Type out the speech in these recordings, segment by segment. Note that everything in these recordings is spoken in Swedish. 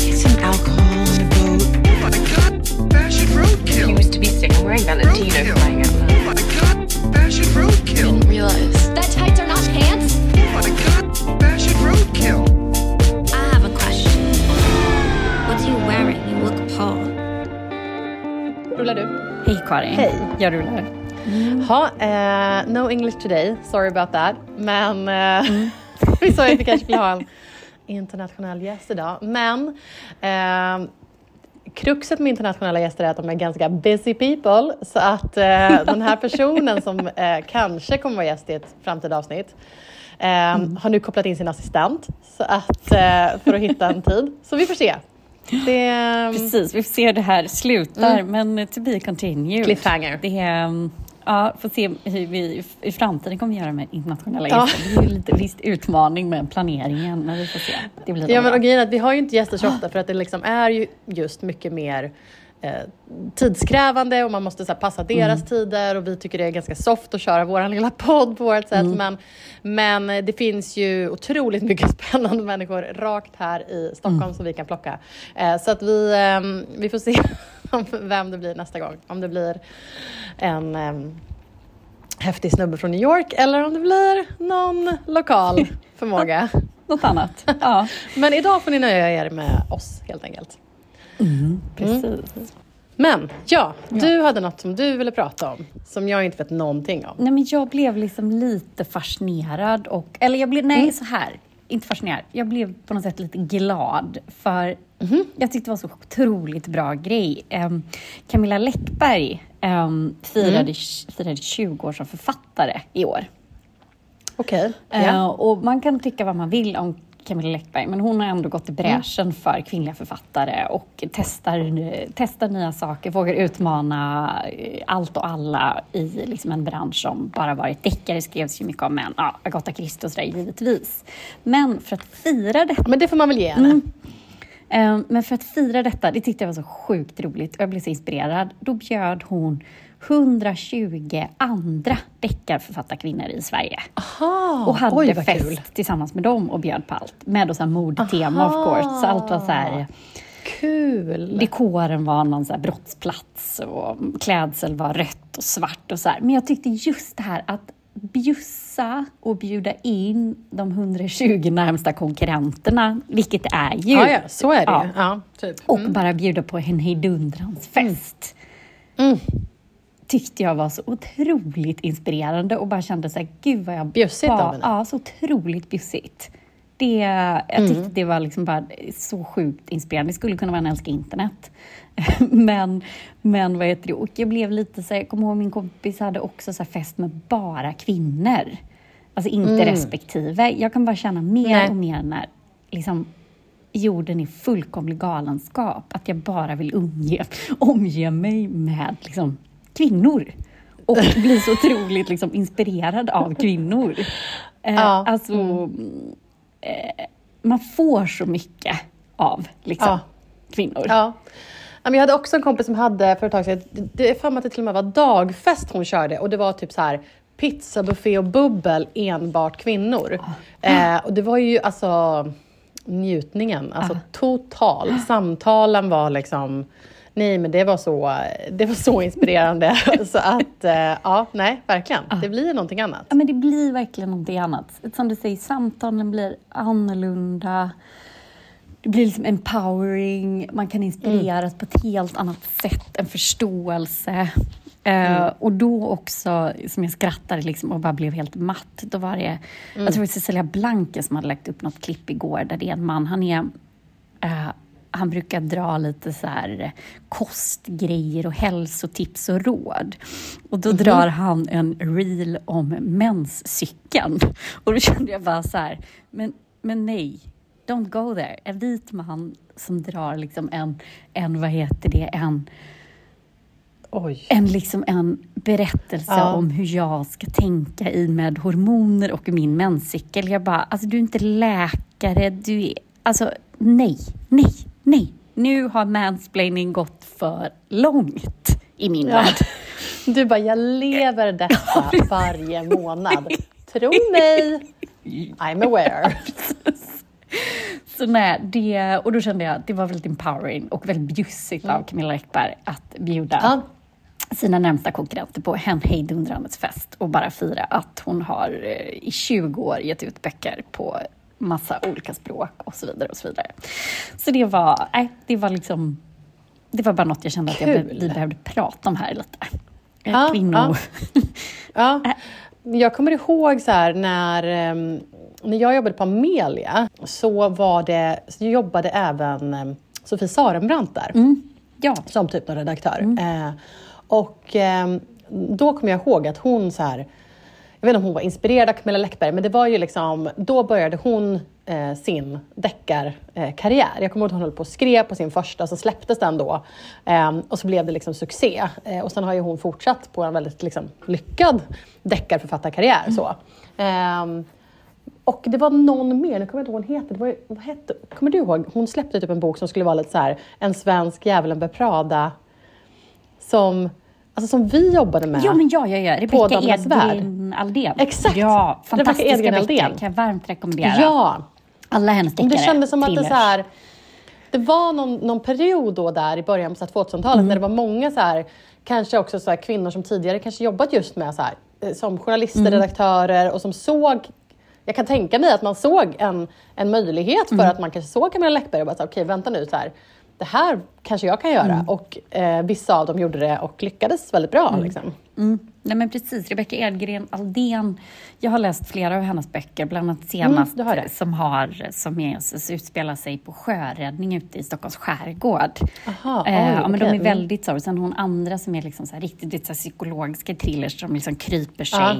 get some alcohol on a boat? Oh my god, fashion roadkill. He was to be sick and wearing Valentino flying out Oh my god, fashion roadkill. Didn't realize. That tights are not pants? Oh my god, fashion roadkill. I have a question. What are you wearing? You look Paul. Rullar du? Hej Karin. Hej. Jag rullar. Ha, eh, no English today, sorry about that. Men eh, vi sa ju att vi kanske skulle ha en internationell gäst idag. Men eh, kruxet med internationella gäster är att de är ganska busy people. Så att eh, den här personen som eh, kanske kommer vara gäst i ett framtida avsnitt eh, har nu kopplat in sin assistent så att, eh, för att hitta en tid. Så vi får se. Det, ehm, Precis, vi får se hur det här slutar, men to be continued. Cliffhanger. Det um, ja, får se hur vi i framtiden kommer göra med internationella Ja. gäster. Det är ju lite visst utmaning med planeringen, men vi får se. Det blir Ja men och grejen är att vi har ju inte gäster så ofta för att det liksom är ju just mycket mer eh, tidskrävande och man måste så här, passa deras tider och vi tycker det är ganska soft att köra vår lilla podd på vårt sätt. Men, men eh, det finns ju otroligt mycket spännande människor rakt här i Stockholm som vi kan plocka. Eh, så att vi, ehm, vi får se vem det blir nästa gång. Om det blir en ehm, häftig snubbe från New York eller om det blir någon lokal förmåga. Något annat. Ja, Men idag får ni nöja er med oss helt enkelt. Precis. Men ja, du hade något som du ville prata om som jag inte vet någonting om. Nej, men jag blev liksom lite fascinerad och, eller jag blev, nej så här, inte fascinerad, jag blev på något sätt lite glad för jag tyckte det var så otroligt bra grej. Um, Camilla Läckberg um, firade, firade 20 år som författare i år. Okej. Eh, Ja. och man kan tycka vad man vill om Camilla Läckberg, men hon har ändå gått i bräschen för kvinnliga författare och testar, testar nya saker, vågar utmana eh, allt och alla i liksom en bransch som bara varit deckare, skrevs ju mycket om män. Ja, Agatha Christie och sådär givetvis. Men för att fira detta Men det får man väl ge henne. Eh, Men för att fira detta, det tyckte jag var så sjukt roligt och jag blev så inspirerad. Då bjöd hon 120 andra deckarförfattarkvinnor i Sverige. Aha, Och hade oj fest kul. tillsammans med dem och bjöd på allt. Med så här modetema of course. Så allt var så här, Kul. dekoren var någon så brottsplats och klädsel var rött och svart och så här. Men jag tyckte just det här att bjussa och bjuda in de 120 närmsta konkurrenterna, vilket det är ju. Ja, ja, så är det Ja. Ja, typ. Och bara bjuda på en hejdundrans fest. Mm. Tyckte jag var så otroligt inspirerande och bara kände så här, gud vad jag... Bjussigt av henne. Ja, så otroligt bjussigt. Det, jag Mm. tyckte det var liksom bara så sjukt inspirerande. Det skulle kunna vara en älska internet. men, men vad heter det? Och jag blev lite så här, jag kommer ihåg min kompis hade också så fest med bara kvinnor. Alltså inte respektive. Jag kan bara känna mer Mm. Nej. och mer när liksom jorden är fullkomlig galenskap. Att jag bara vill umge, omge mig med liksom, kvinnor. Och bli så otroligt liksom, inspirerad av kvinnor. Eh, Ja, Alltså, eh, man får så mycket av liksom, Ja. kvinnor. Ja. Jag hade också en kompis som hade för ett tag sedan, det- är för att det till och med var dagfest hon körde och det var typ så här pizzabuffé och bubbel enbart kvinnor. Eh, och det var ju alltså njutningen, alltså total. Samtalen var liksom, nej men det var så, det var så inspirerande. så att, eh, ja, nej verkligen. Det blir någonting annat. Ja, men det blir verkligen någonting annat. Som du säger, samtalen blir annorlunda. Det blir liksom empowering, man kan inspireras på ett helt annat sätt, en förståelse. Eh, och då också, som jag skrattade liksom och bara blev helt matt, då var det, jag tror det var Cecilia Blanke som hade lagt upp något klipp igår där det är en man, han är eh, han brukar dra lite så här kostgrejer och hälsotips och råd. Och då drar han en reel om menscykeln. Och då kände jag bara så här, men, men nej, don't go there. En vit man som drar liksom en, en vad heter det, en, Oj. en, liksom en berättelse Ja. om hur jag ska tänka i med hormoner och min menscykel. Jag bara, alltså du är inte läkare, du är, alltså nej, nej, nej. Nu har mansplaining gått för långt i min Ja. värld. Du bara, jag lever detta varje månad. Tro mig, I'm aware. Så nej, det, och då kände jag att det var väldigt empowering och väldigt bjussigt av Camilla Läckberg att bjuda Ja. sina närmsta konkurrenter på en hejdundrandets fest och bara fira att hon har eh, i 20 år gett ut böcker på massa olika språk och så vidare. och Så vidare. Så det var, nej, det var liksom, det var bara något jag kände att jag be, Kul. vi behövde prata om här lite. Eh, Ja, Kvinnor... Ja. Jag kommer ihåg så här när, ehm, när jag jobbade på Amelia så, var det, så jobbade även um, Sofie Sarenbrant där Ja, som typ någon redaktör. Eh, och ehm, då kommer jag ihåg att hon så här, jag vet inte om hon var inspirerad av Camilla Läckberg, men det var ju liksom, då började hon eh, sin deckarkarriär. jag kommer ihåg att hon höll på och skrev på sin första, så släpptes den då. Eh, och så blev det liksom succé. Eh, och sen har ju hon fortsatt på en väldigt liksom, lyckad deckarförfattarkarriär. Så. Ehm, och det var någon mer, nu kommer jag inte ihåg vad hon heter. Det var, vad hette. Kommer du ihåg? Hon släppte typ en bok som skulle vara lite så här, en svensk Djävulen beprada Prada. Som, alltså som vi jobbade med. ja men ja, ja, ja. Rebecka. Edgren Aldén. Exakt. Ja, fantastiska böcker. Kan jag varmt rekommendera. Ja, Alla hennes deckare. det kändes som att det så här, det var någon, någon period då där i början på så här 2000-talet Mm. när det var många så här, kanske också så här kvinnor som tidigare kanske jobbat just med så här, eh, som journalister, Mm. redaktörer och som såg jag kan tänka mig att man såg en, en möjlighet för Mm. att man kanske såg Camilla Läckberg och bara okej vänta nu, så här, det här kanske jag kan göra. Mm. Och eh, vissa av dem gjorde det och lyckades väldigt bra. Liksom. Mm. Nej men precis, Rebecka Edgren Aldén. Jag har läst flera av hennes böcker, bland annat senast du har som, har, som är, som utspelar sig på sjöräddning ute i Stockholms skärgård. Aha, eh, oj, ja, men. De är Mm. väldigt så. Sen hon andra som är liksom så här, riktigt så här, psykologiska thrillers som liksom kryper sig, Ja.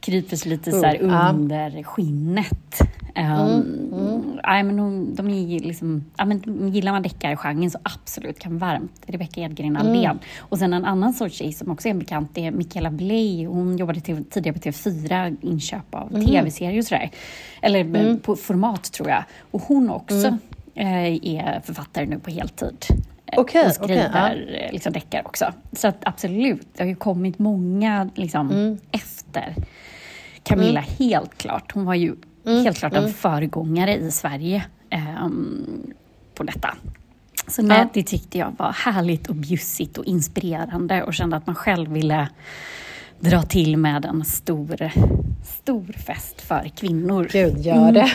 Kryper sig lite så här. Mm, under skinnet. Um, nej, men hon, de är liksom, men gillar man deckargenren så absolut kan varmt Rebecka Edgren Mm. Aldén. Och sen en annan sorts tjej som också är en bekant, det är Michaela Bley. Hon jobbade till, tidigare på TV4, inköp av Mm. tv-serier och sådär. Eller eh, på format tror jag. Och hon också Mm. eh, är författare nu på heltid. Eh, Okej, och skriver okej, eh, liksom deckare också. Så absolut, det har ju kommit många liksom, Mm. efter Camilla, helt klart. Hon var ju Mm, helt klart en föregångare i Sverige ehm, på detta. Så nej, Ja. det tyckte jag var härligt och bjussigt och inspirerande och kände att man själv ville dra till med en stor, stor fest för kvinnor. Gud, gör det.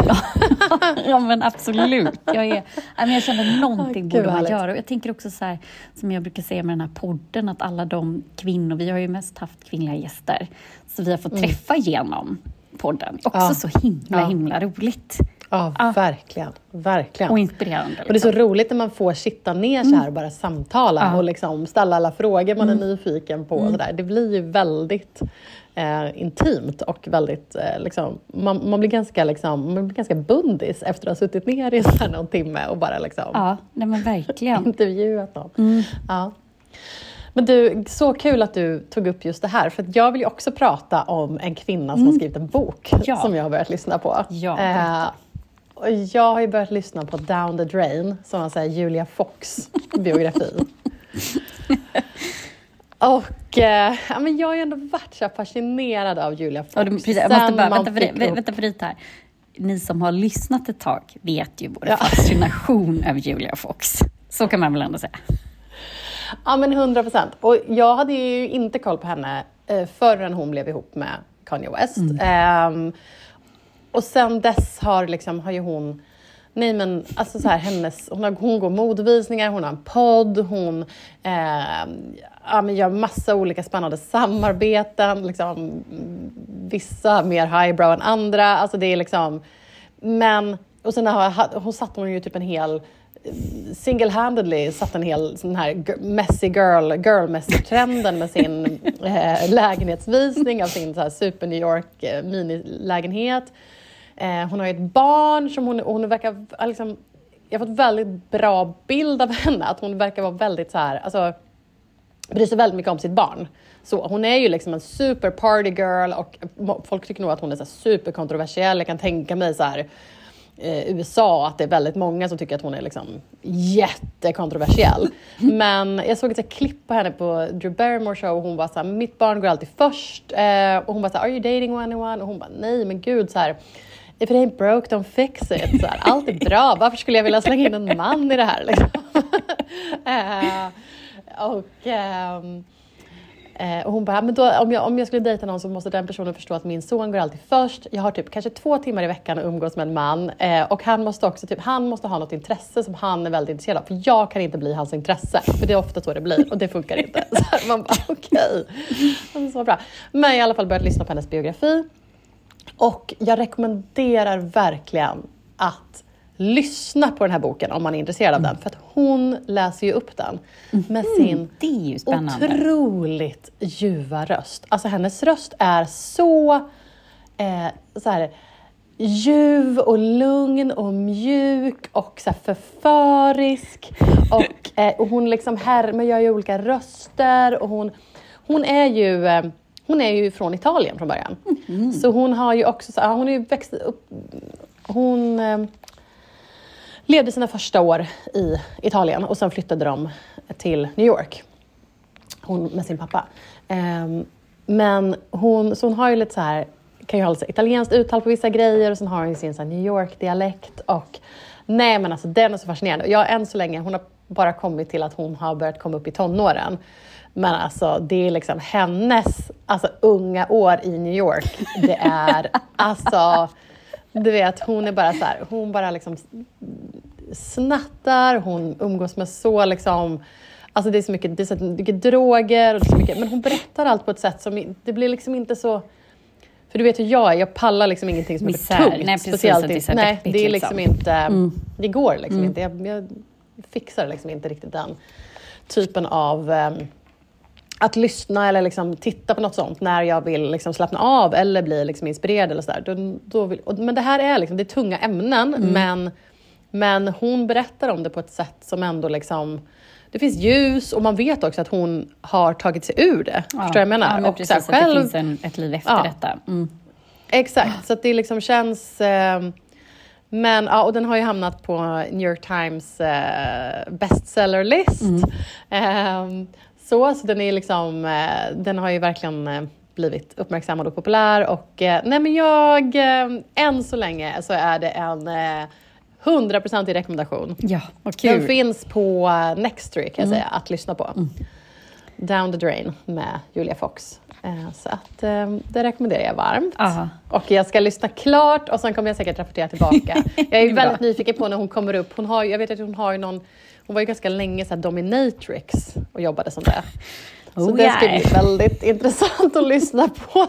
ja men absolut. Jag, är, jag känner någonting borde man göra. Och jag tänker också så här, som jag brukar säga med den här podden, att alla de kvinnor, vi har ju mest haft kvinnliga gäster, så vi har fått träffa genom podden. Också Mm. Ja. så himla, Ja. himla roligt. Ja, Ja. verkligen. verkligen. Och inspirerande. Och det är så liksom. roligt när man får sitta ner så här och bara samtala Ja. och liksom ställa alla frågor man är nyfiken på. Och så där. Det blir ju väldigt eh, intimt och väldigt, eh, liksom, man, man, blir ganska, liksom, man blir ganska bundis efter att ha suttit ner i så någon timme och bara liksom, Ja, nej men verkligen. intervjuat någon. Ja. Men du, så kul att du tog upp just det här, för jag vill ju också prata om en kvinna som har skrivit en bok Ja. som jag har börjat lyssna på. Ja, eh. Och jag har ju börjat lyssna på Down the Drain, som var så här Julia Fox biografi. Och eh, ja, men jag har ju ändå varit så fascinerad av Julia Fox. Du, precis, jag måste bara, vänta, för, upp- vänta för här. Ni som har lyssnat ett tag vet ju vår Ja. fascination över Julia Fox. Så kan man väl ändå säga. Ja, men 100 procent. Och jag hade ju inte koll på henne eh, förrän hon blev ihop med Kanye West. Ehm, och sen dess har, liksom, har ju hon... Nej men alltså så här, hennes, hon, har, hon går modevisningar, hon har en podd, hon eh, ja, men gör massa olika spännande samarbeten. Liksom, vissa mer highbrow än andra. Alltså det är liksom, men, och sen har, hon satt hon ju typ en hel single-handedly satt en hel sån här messy girl, girl-messy-trenden med sin eh, lägenhetsvisning av sin så här super New York eh, minilägenhet. Eh, hon har ju ett barn som hon, hon verkar liksom, jag har fått väldigt bra bild av henne, att hon verkar vara väldigt så här, alltså bryr sig väldigt mycket om sitt barn. Så hon är ju liksom en super party girl och folk tycker nog att hon är så superkontroversiell. Jag kan tänka mig så här eh, USA att det är väldigt många som tycker att hon är liksom jättekontroversiell. Men jag såg ett klipp på henne på Drew Barrymore show och hon var så här, mitt barn går alltid först. Eh, och hon var så här, are you dating anyone? Och hon bara, nej men gud så här if it ain't broke don't fix it. Så här, allt är bra, varför skulle jag vilja slänga in en man i det här? Liksom? uh, och, um, uh, och hon bara, men då, om, jag, om jag skulle dejta någon så måste den personen förstå att min son går alltid först. Jag har typ kanske två timmar i veckan att umgås med en man uh, och han måste också typ, han måste ha något intresse som han är väldigt intresserad av. För jag kan inte bli hans intresse, för det är ofta så det blir och det funkar inte. Så här, man bara okej, okay. så bra. Men jag har i alla fall börjat lyssna på hennes biografi och jag rekommenderar verkligen att lyssna på den här boken om man är intresserad av den. För att hon läser ju upp den med sin Det är ju spännande. otroligt ljuva röst. Alltså hennes röst är så, eh, så här, ljuv och lugn och mjuk och så här förförisk. Och, eh, och hon liksom härmar, gör ju olika röster och hon, hon är ju eh, hon är ju från Italien från början. Så hon har ju också, så, hon är ju växt upp, hon eh, levde sina första år i Italien och sen flyttade de till New York. Hon med sin pappa. Ehm, men hon, så hon har ju lite så här, kan ju ha lite italienskt uttal på vissa grejer och sen har hon ju sin så New York-dialekt och nej men alltså den är så fascinerande. Jag än så länge, hon har bara kommit till att hon har börjat komma upp i tonåren. Men alltså det är liksom hennes alltså, unga år i New York. Det är alltså, du vet hon är bara så här, hon bara liksom snattar, hon umgås med så liksom Alltså det är så mycket, det är så mycket droger och det är så mycket, men hon berättar allt på ett sätt som, det blir liksom inte så för du vet hur jag är, jag pallar liksom ingenting som Misär. är för tungt. Nej, precis, speciellt det är så nej, deppigt det är liksom. liksom inte, det går liksom Mm. inte. Jag, jag fixar liksom inte riktigt den typen av ehm, att lyssna eller liksom titta på något sånt när jag vill liksom slappna av eller bli liksom inspirerad eller sådär. Då, då vill, och, men det här är, liksom, det är tunga ämnen, Mm. men, men hon berättar om det på ett sätt som ändå liksom det finns ljus och man vet också att hon har tagit sig ur det. Förstår du vad jag menar? Ja, men och precis, så att det finns en, ett liv efter Ja. detta. Mm. Exakt, så det liksom känns... Eh, men ja, och den har ju hamnat på New York Times eh, bestsellerlist. Eh, så, så den är liksom, eh, den har ju verkligen eh, blivit uppmärksammad och populär och eh, nej men jag, än så länge så är det en eh, 100% rekommendation. Ja, vad Den finns på Nextory kan jag säga, att lyssna på. Down the Drain med Julia Fox. Så att det rekommenderar jag varmt. Ja. Och jag ska lyssna klart och sen kommer jag säkert rapportera tillbaka. Jag är är väldigt nyfiken på när hon kommer upp. Hon har, jag vet att hon har ju någon, hon var ju ganska länge så dominatrix och jobbade som det. Så Oh, det ska yeah. bli väldigt intressant att lyssna på.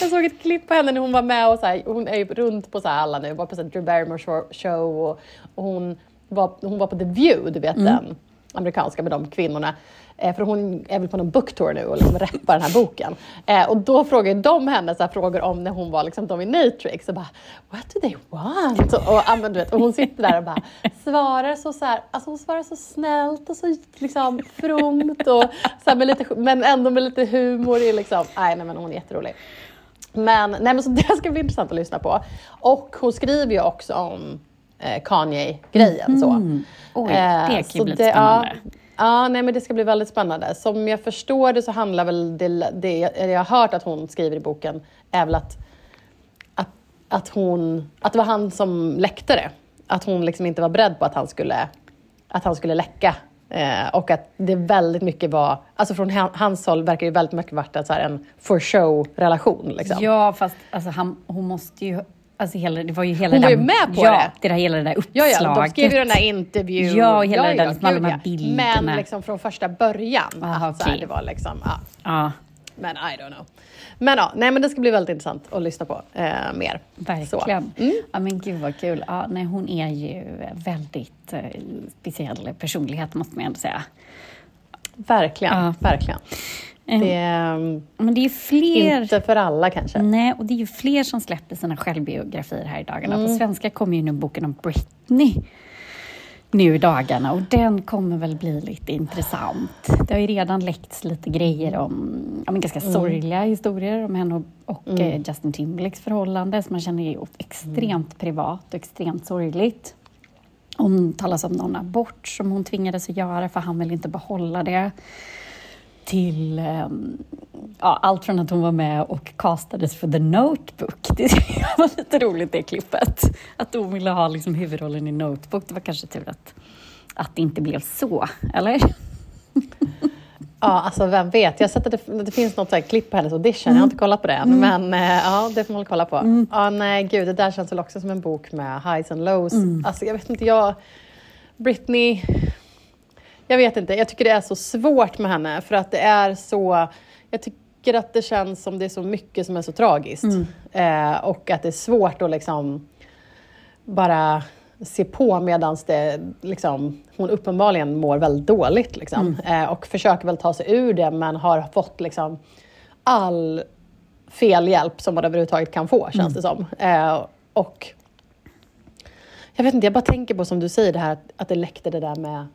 Jag såg ett klipp på henne när hon var med och så här, hon är ju runt på så alla nu, var på så här Drew Barrymore show- och, och hon, var, hon var på The View, du vet den amerikanska med de kvinnorna. Eh, för hon är väl på någon booktour nu och liksom rappar den här boken. Eh, och då frågade de henne så frågor om när hon var liksom dominatrix och bara What do they want? Och, du vet, och hon sitter där och bara svarar så, så här, alltså hon svarar så snällt och så liksom fromt och så med lite, men ändå med lite humor. I liksom, nej, nej men hon är jätterolig. Men, nej, men så det ska bli intressant att lyssna på. Och hon skriver ju också om eh, Kanye-grejen. så. Oj, Eh, det kan så ju bli det- spännande. Ja, ja, nej men det ska bli väldigt spännande. Som jag förstår det så handlar väl det, det jag har hört att hon skriver i boken, är väl att, att, att, hon, att det var han som läckte det. Att hon liksom inte var beredd på att han skulle, att han skulle läcka. Eh, och att det väldigt mycket var, alltså från hans håll verkar det väldigt mycket varit en, en for show-relation. Liksom. Ja, fast alltså, han, hon måste ju... Alltså, hela, det var ju hela Hon var den, ju med på ja, det. det. där, hela det där Ja, uppslaget. ja, de skrev ju den där intervjun. Ja, och hela ja, där, ja, de här ja. bilderna. Men liksom från första början. Aha, att så här, det var liksom, ja. Ja, Men I don't know. Men ja, nej men det ska bli väldigt intressant att lyssna på eh, mer. verkligen. Mm. Ja, men gud vad kul. Ja, nej, hon är ju väldigt eh, speciell personlighet, måste man ändå säga. Verkligen, Ja. verkligen. Det är mm, Men det är fler... inte för alla kanske. Nej, och det är ju fler som släpper sina självbiografier här i dagarna. Mm. På svenska kommer ju nu boken om Britney nu i dagarna och den kommer väl bli lite intressant. Det har ju redan läckts lite grejer om men ganska Mm. sorgliga historier om henne och, och eh, Justin Timberlakes förhållande som man känner är extremt privat och extremt sorgligt. Om talas om någon abort som hon tvingades att göra för han vill inte behålla det. Till ehm, ja, allt från att hon var med och castades för The Notebook. Det var lite roligt det klippet. Att hon ville ha liksom huvudrollen i Notebook. Det var kanske tur att, att det inte blev så, eller? Ja, alltså vem vet. Jag har sett att det, det finns något så här klipp på hennes audition. Jag har inte kollat på det än, men eh, ja, det får man väl kolla på. Ja, nej, gud, det där känns väl också som en bok med highs and lows. Alltså, jag vet inte, jag... Britney... Jag vet inte, jag tycker det är så svårt med henne för att det är så... Jag tycker att det känns som det är så mycket som är så tragiskt. Eh, och att det är svårt att liksom bara se på medan det, liksom, hon uppenbarligen mår väldigt dåligt. Liksom. Eh, och försöker väl ta sig ur det men har fått liksom, all fel hjälp som man överhuvudtaget kan få, känns det som. Eh, och jag vet inte, jag bara tänker på som du säger det här att, att det läckte det där med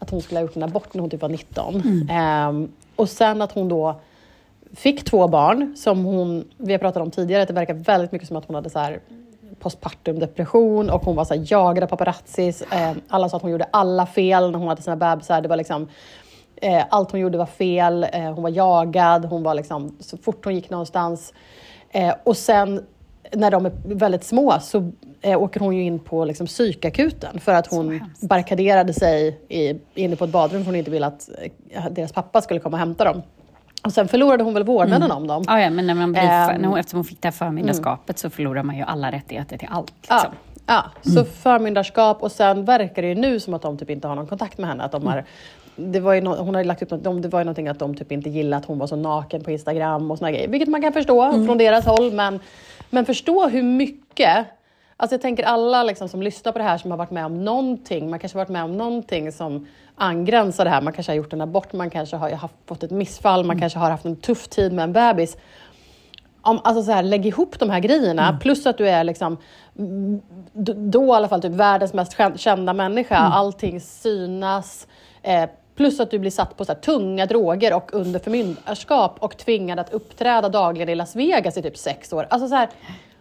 att hon skulle ha gjort en abort när hon typ var 19. Ehm, och sen att hon då fick två barn som hon, vi har pratat om tidigare, att det verkar väldigt mycket som att hon hade så här postpartum depression och hon var så här jagad av paparazzis. Ehm, alla sa att hon gjorde alla fel när hon hade sina bebisar. Det var liksom, eh, allt hon gjorde var fel, eh, hon var jagad, hon var liksom, så fort hon gick någonstans. Eh, och sen när de är väldigt små så eh, åker hon ju in på liksom, psykakuten för att hon barrikaderade sig i, inne på ett badrum för hon inte ville att eh, deras pappa skulle komma och hämta dem. Och sen förlorade hon väl vårdnaden om dem. Ja, ja, men när man blir, för, när hon, eftersom hon fick det här förmyndarskapet så förlorar man ju alla rättigheter till allt. Ja, Liksom. ja. så förmyndarskap och sen verkar det ju nu som att de typ inte har någon kontakt med henne. Att de har, det var ju no, hon har ju lagt upp något, de, det var ju någonting att de typ inte gillade att hon var så naken på Instagram och såna grejer. Vilket man kan förstå från deras håll. Men, men förstå hur mycket Alltså jag tänker alla liksom som lyssnar på det här som har varit med om någonting, man kanske har varit med om någonting som angränsar det här. Man kanske har gjort en abort, man kanske har haft, fått ett missfall, man kanske har haft en tuff tid med en bebis. Om, alltså så här, lägg ihop de här grejerna, plus att du är liksom, mm, då i alla fall typ världens mest kän- kända människa, allting synas, eh, plus att du blir satt på så tunga droger och under förmyndarskap och tvingad att uppträda dagligen i Las Vegas i typ sex år. Alltså så här,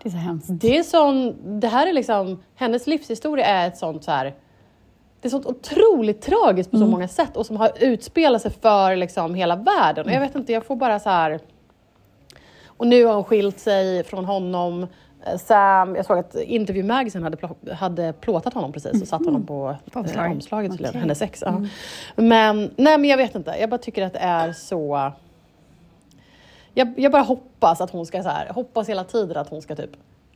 Det är så hemskt. det är sån, det här är liksom, hennes livshistoria är ett sånt så här, det är sånt otroligt tragiskt på så många sätt och som har utspelat sig för liksom hela världen. Och jag vet inte, jag får bara så här... Och nu har hon skilt sig från honom. Eh, Sam, jag såg att Interview Magazine hade, plå- hade plåtat honom precis och satt honom på, På eh, omslaget. omslaget, Okej. hennes ex. Ja. Men, nej, men jag vet inte, jag bara tycker att det är så... Jag, jag bara hoppas att hon ska så här, hoppas hela tiden att hon ska typ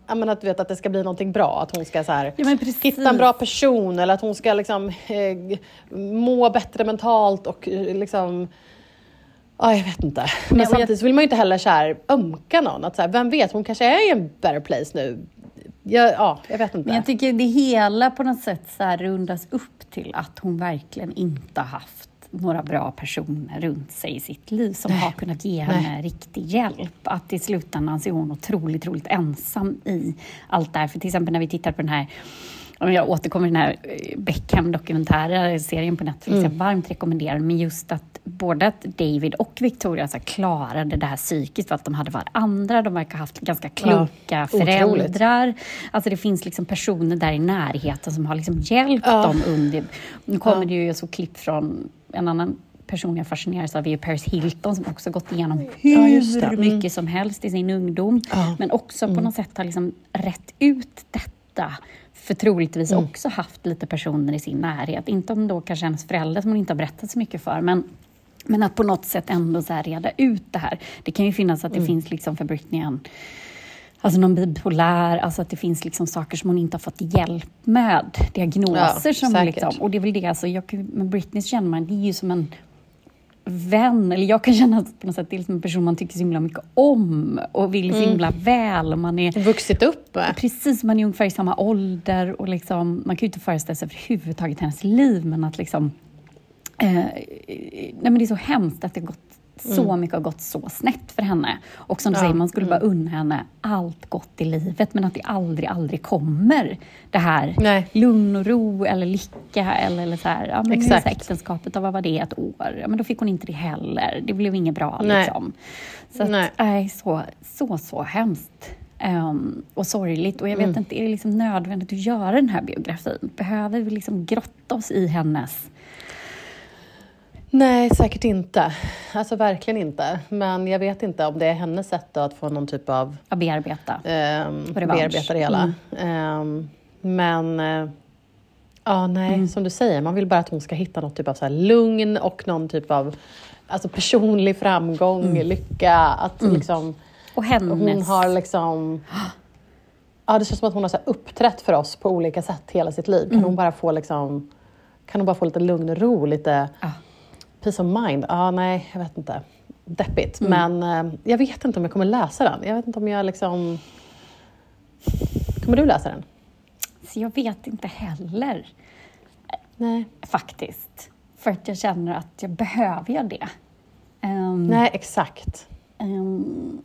Ja, men att, du vet, att det ska bli någonting bra, att hon ska så här, Ja, hitta en bra person eller att hon ska liksom, eh, må bättre mentalt och eh, liksom... Ja, jag vet inte. Men Nej, jag- samtidigt så vill man ju inte heller så här, ömka någon. Att så här, vem vet, hon kanske är i en better place nu. Jag, ja, jag vet inte. Men jag tycker det hela på något sätt så rundas upp till att hon verkligen inte haft några bra personer runt sig i sitt liv som har kunnat ge henne riktig hjälp. Att i slutändan så är hon otroligt, otroligt ensam i allt det här. För till exempel när vi tittar på den här jag återkommer till den här eh, Beckham-dokumentära-serien på Netflix, jag varmt rekommenderar men just att både att David och Victoria så klarade det här psykiskt för att de hade varandra, de verkar ha haft ganska kloka Ja, föräldrar otroligt. Alltså det finns liksom personer där i närheten som har liksom hjälpt Ja. dem under... Nu kommer Ja. det ju så klipp från en annan person jag fascineras av är Paris Hilton som också gått igenom hur det. Mm. mycket som helst i sin ungdom. Ja. Men också på något sätt har liksom rätt ut detta. För troligtvis Mm. också haft lite personer i sin närhet. Inte om då kanske hennes föräldrar som hon inte har berättat så mycket för. Men men att på något sätt ändå så reda ut det här. Det kan ju finnas att Mm. det finns liksom för Britney en Alltså någon bipolär, alltså att det finns liksom saker som hon inte har fått hjälp med. Diagnoser Ja, som säkert. liksom, och det är väl det, alltså jag, med Britney så känner man, det är ju som en vän, eller jag kan känna att på något sätt det är liksom en person man tycker så himla mycket om och vill så Mm. himla väl. Och man är, Vuxit upp. Precis, man är ungefär i samma ålder och liksom, man kan ju inte föreställa sig överhuvudtaget hennes liv, men att liksom... Eh, nej men det är så hemskt att det gått så mycket har gått så snett för henne. Och som du Ja, säger, man skulle bara unna henne allt gott i livet, men att det aldrig, aldrig kommer det här Nej. lugn och ro eller lycka eller, eller så här, ja, men det så här Exakt. äktenskapet, vad var det, ett år? Ja, men då fick hon inte det heller. Det blev inget bra Nej. liksom. Så att, Nej. nej, så, så, så hemskt. Ehm, och sorgligt. Och jag vet Mm. inte, är det liksom nödvändigt att göra den här biografin? Behöver vi liksom grotta oss i hennes... Nej, säkert inte. Alltså verkligen inte. Men jag vet inte om det är hennes sätt att få någon typ av Att bearbeta. um, bearbeta det hela. Ehm, men eh, ja, nej, som du säger, man vill bara att hon ska hitta något typ av så lugn och någon typ av alltså personlig framgång, lycka. Att liksom, Och hennes... hon har liksom... Ja, det känns som att hon har så uppträtt för oss på olika sätt hela sitt liv. Kan hon bara få liksom... Kan hon bara få lite lugn och ro, lite Ja. Peace of mind? Ja, nej, jag vet inte. Deppigt. Men eh, jag vet inte om jag kommer läsa den. Jag vet inte om jag liksom... Kommer du läsa den? Så jag vet inte heller Nej. faktiskt. För att jag känner att jag behöver jag det. Ehm, Nej, exakt. ehm,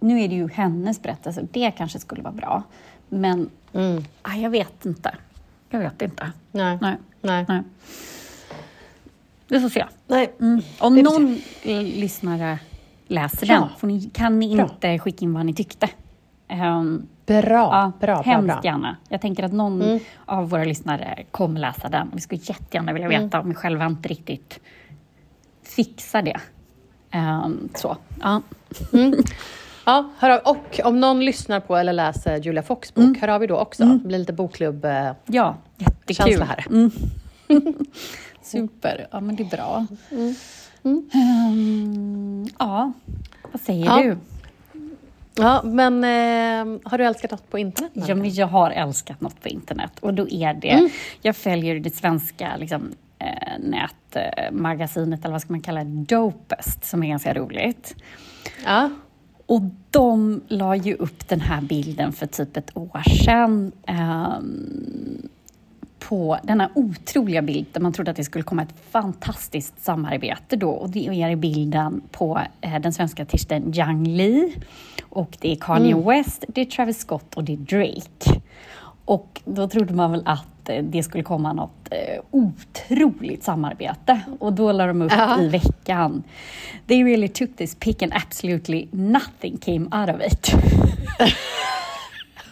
nu är det ju hennes berättelse det kanske skulle vara bra. Men Mm. ah, jag vet inte. Jag vet inte. Nej. Nej. Nej. Nej. Vi får se. Nej. Mm. Om någon eh, lyssnare läser Ja. den ni, kan ni Bra. inte skicka in vad ni tyckte. Ehm, Bra, ja, bra, hemskt bra. gärna. Jag tänker att någon Mm. av våra lyssnare kommer läsa den. Vi skulle jättegärna vilja Mm. veta om vi själva inte riktigt fixar det. Ehm, så, ja. Ja, hör av. Och om någon lyssnar på eller läser Julia Fox bok, hör av er då också. Det blir lite bokklubb. eh, ja, jättekul. Här. Mm. Super, ja men det är bra. Ehm, ja, vad säger Ja. du? Ja, men eh, har du älskat något på internet? Ja, men jag har älskat något på internet och då är det, jag följer det svenska liksom, eh, nätmagasinet, eller vad ska man kalla det, Dopest, som är ganska roligt. Ja. Och de la ju upp den här bilden för typ ett år sedan. ehm, på denna otroliga bild där man trodde att det skulle komma ett fantastiskt samarbete då. Och det är bilden på eh, den svenska artisten Yang Lee. Och det är Kanye West, det är Travis Scott och det är Drake. Och då trodde man väl att eh, det skulle komma något eh, otroligt samarbete. Och då la de upp Ja. i veckan. They really took this pic and absolutely nothing came out of it.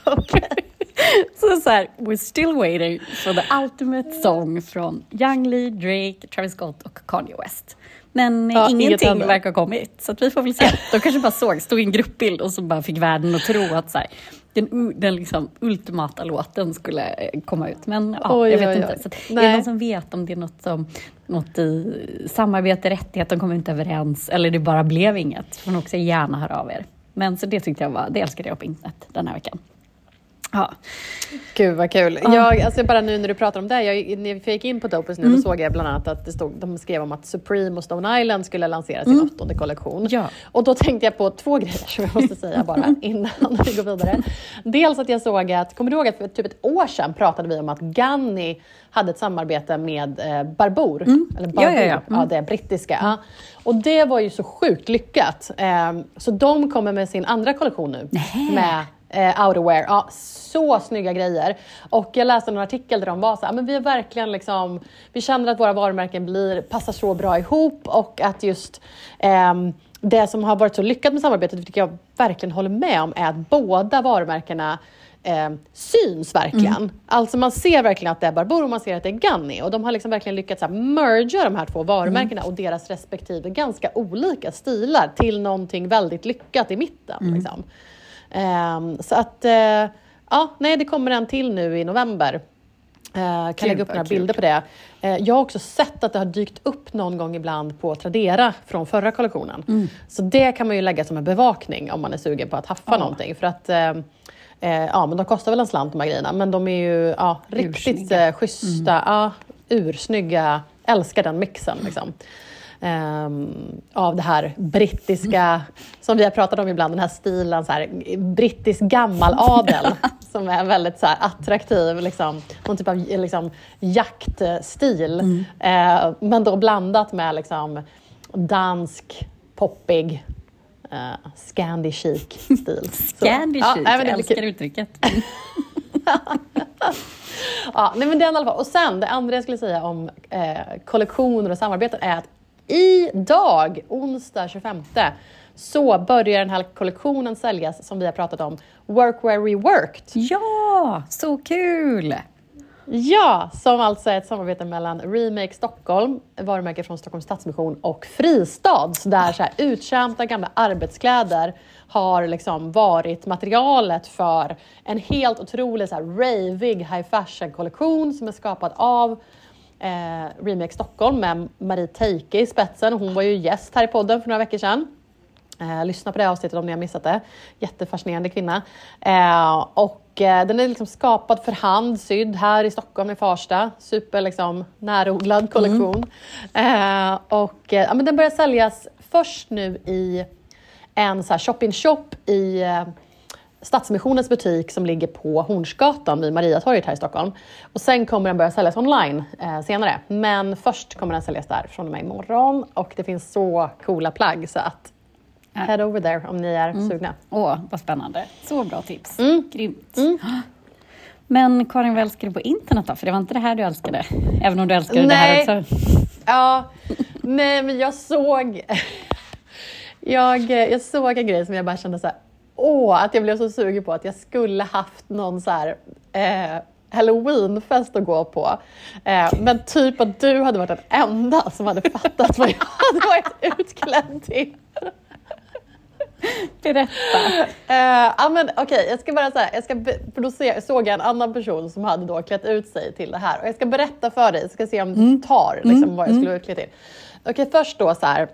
Så så här, we're still waiting for the ultimate song från Young Lee, Drake, Travis Scott och Kanye West. Men Ja, ingenting verkar ha kommit, så vi får väl se. De kanske bara såg, stod i en gruppbild och så bara fick världen att tro att så här, den, den liksom ultimata låten skulle eh, komma ut. Men ja, Oj, jag vet oj, inte. oj. Så att, är det någon som vet om det är något, som, något i samarbete, rättighet, de kommer inte överens eller det bara blev inget, får ni också gärna höra av er. Men så det tyckte jag var, det älskade jag på internet den här veckan. Ja, Gud vad kul. Jag, alltså bara nu när du pratar om det, jag, när jag gick in på Dopus nu, då såg jag bland annat att det stod, de skrev om att Supreme och Stone Island skulle lansera sin åttonde kollektion. Ja. Och då tänkte jag på två grejer som jag måste säga bara innan vi går vidare. Dels att jag såg att, kommer du ihåg att för typ ett år sedan pratade vi om att Ganni hade ett samarbete med eh, Barbour? Eller Barbour, Ja, ja, ja. Mm. det brittiska. Ja. Och det var ju så sjukt lyckat. Ehm, så de kommer med sin andra kollektion nu. Nähä. Med eh, outerwear. Ja, så snygga grejer. Och jag läste en artikel där de var så här, men vi är verkligen liksom, vi känner att våra varumärken blir, passar så bra ihop och att just ehm, det som har varit så lyckat med samarbetet, vilket jag verkligen håller med om, är att båda varumärkena eh, syns verkligen. Alltså man ser verkligen att det är Barbour och man ser att det är Ganni och de har liksom verkligen lyckats så här, mergea de här två varumärkena och deras respektive ganska olika stilar till någonting väldigt lyckat i mitten. Liksom. Ehm, så att, eh, ja, nej det kommer en till nu i november. Eh, kan lägga upp några kul. bilder på det. Eh, jag har också sett att det har dykt upp någon gång ibland på Tradera från förra kollektionen. Mm. Så det kan man ju lägga som en bevakning om man är sugen på att haffa någonting. För att, eh, ja, men de kostar väl en slant de här grejerna, men de är ju ja, riktigt Ursnygga. Mm. schyssta, ja, ursnygga. Älskar den mixen. Liksom. Ehm, av det här brittiska, som vi har pratat om ibland, den här stilen, så här, brittisk gammaladel som är väldigt så här, attraktiv, liksom, någon typ av liksom, jaktstil. Eh, men då blandat med liksom, dansk, poppig, uh, Scandi chic stil. Så, Candy ja, chic, men jag älskar uttrycket. Ja, nej, men det är i alla fall. Och sen, det andra jag skulle säga om eh, kollektioner och samarbeten är att idag, onsdag 25, så börjar den här kollektionen säljas som vi har pratat om, Workwear Reworked. Ja, så kul! Ja, som alltså är ett samarbete mellan Remake Stockholm, varumärke från Stockholms Stadsmission och Fristads där så här uttjänta gamla arbetskläder har liksom varit materialet för en helt otrolig så här ravig high fashion-kollektion som är skapad av eh, Remake Stockholm med Marie Teike i spetsen. Hon var ju gäst här i podden för några veckor sedan. Eh, lyssna på det avsnittet om ni har missat det. Jättefascinerande kvinna. Eh, och eh, den är liksom skapad för hand, sydd här i Stockholm i Farsta. Super liksom, närodlad kollektion. Eh, och eh, ja, men den börjar säljas först nu i en så här shop-in-shop i eh, Stadsmissionens butik som ligger på Hornsgatan vid Mariatorget här i Stockholm. Och sen kommer den börja säljas online eh, senare. Men först kommer den säljas där från och med imorgon. Och det finns så coola plagg så att head over there om ni är sugna. Åh, vad spännande. Så bra tips. Mm. Grymt. Men Karin, vad älskar du på internet då? För det var inte det här du älskade? Även om du älskade det Nej. här också. Ja, nej men jag såg... Jag, jag såg en grej som jag bara kände så här, åh, att jag blev så sugen på att jag skulle haft någon så här eh, halloweenfest att gå på. Eh, men typ att du hade varit den enda som hade fattat vad jag hade varit utklädd till. Berätta. Ja, men okej, jag ska bara jag ska be- för då se, såg jag en annan person som hade då klätt ut sig till det här och jag ska berätta för dig, så ska se om du tar liksom, vad jag skulle utklädd till. Okej, först då så här,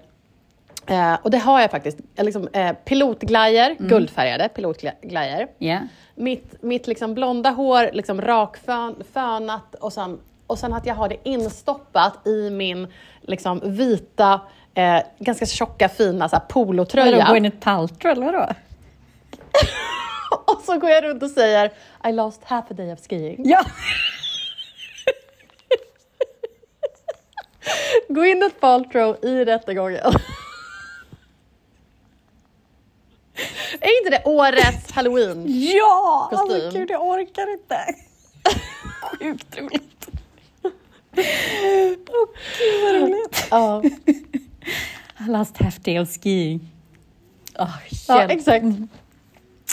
eh, och det har jag faktiskt, eh, liksom, eh, pilotglajjor, guldfärgade pilotglajjor. Ja. Mitt, mitt liksom blonda hår liksom rakfönat och sen, och sen att jag har det instoppat i min liksom, vita, eh, ganska tjocka fina så här, polotröja. Vadå, Gwyneth Paltrow eller vadå? Och så går jag runt och säger I lost half a day of skiing. Ja. Gwyneth Paltrow i rättegången. Är inte det årets halloween? Ja! Kostym. Alltså gud, jag orkar inte. Sjukt roligt. Åh gud vad roligt. Ja, I lost half day of skiing. Oh, ja exakt.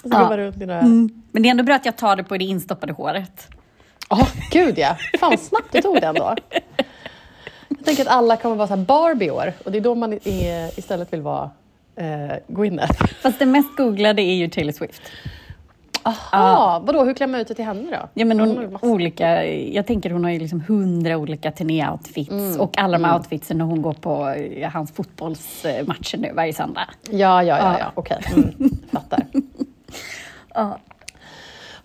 Så går Ja. runt i några... Mm. Men det är ändå bra att jag tar det på det instoppade håret. Ja, gud ja. Fan vad snabbt du tog den då. Jag tänker att alla kommer vara så här Barbie år och det är då man i, istället vill vara eh, Gwyneth. Fast det mest googlade är ju Taylor Swift. Aha, vadå hur klär man ut det till henne då? Ja, men hon, olika, jag tänker hon har ju liksom hundra olika turné-outfits och alla de här outfitsen när hon går på eh, hans fotbollsmatcher nu varje söndag. Ja, ja, ja, Ja. ja. okej. Mm, fattar. Ja.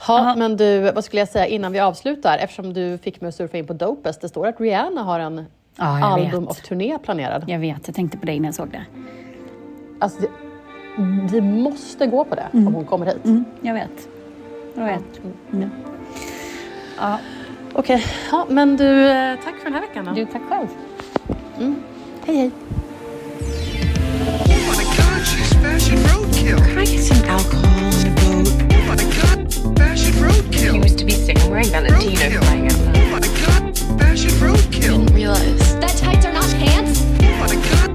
Ha, men du, vad skulle jag säga innan vi avslutar? Eftersom du fick mig att surfa in på Dopest. Det står att Rihanna har en jag album vet. och turné planerad. Jag vet, jag tänkte på dig när jag såg det. Alltså, det, vi måste gå på det mm. om hon kommer hit. Mm. Jag vet. Jag vet. Mm. Ja. Okej, okay. ja, men du, eh, tack för den här veckan då. Du, tack själv. Mm. Hej, hej. Fashion roadkill. Didn't realize. That tights are not pants?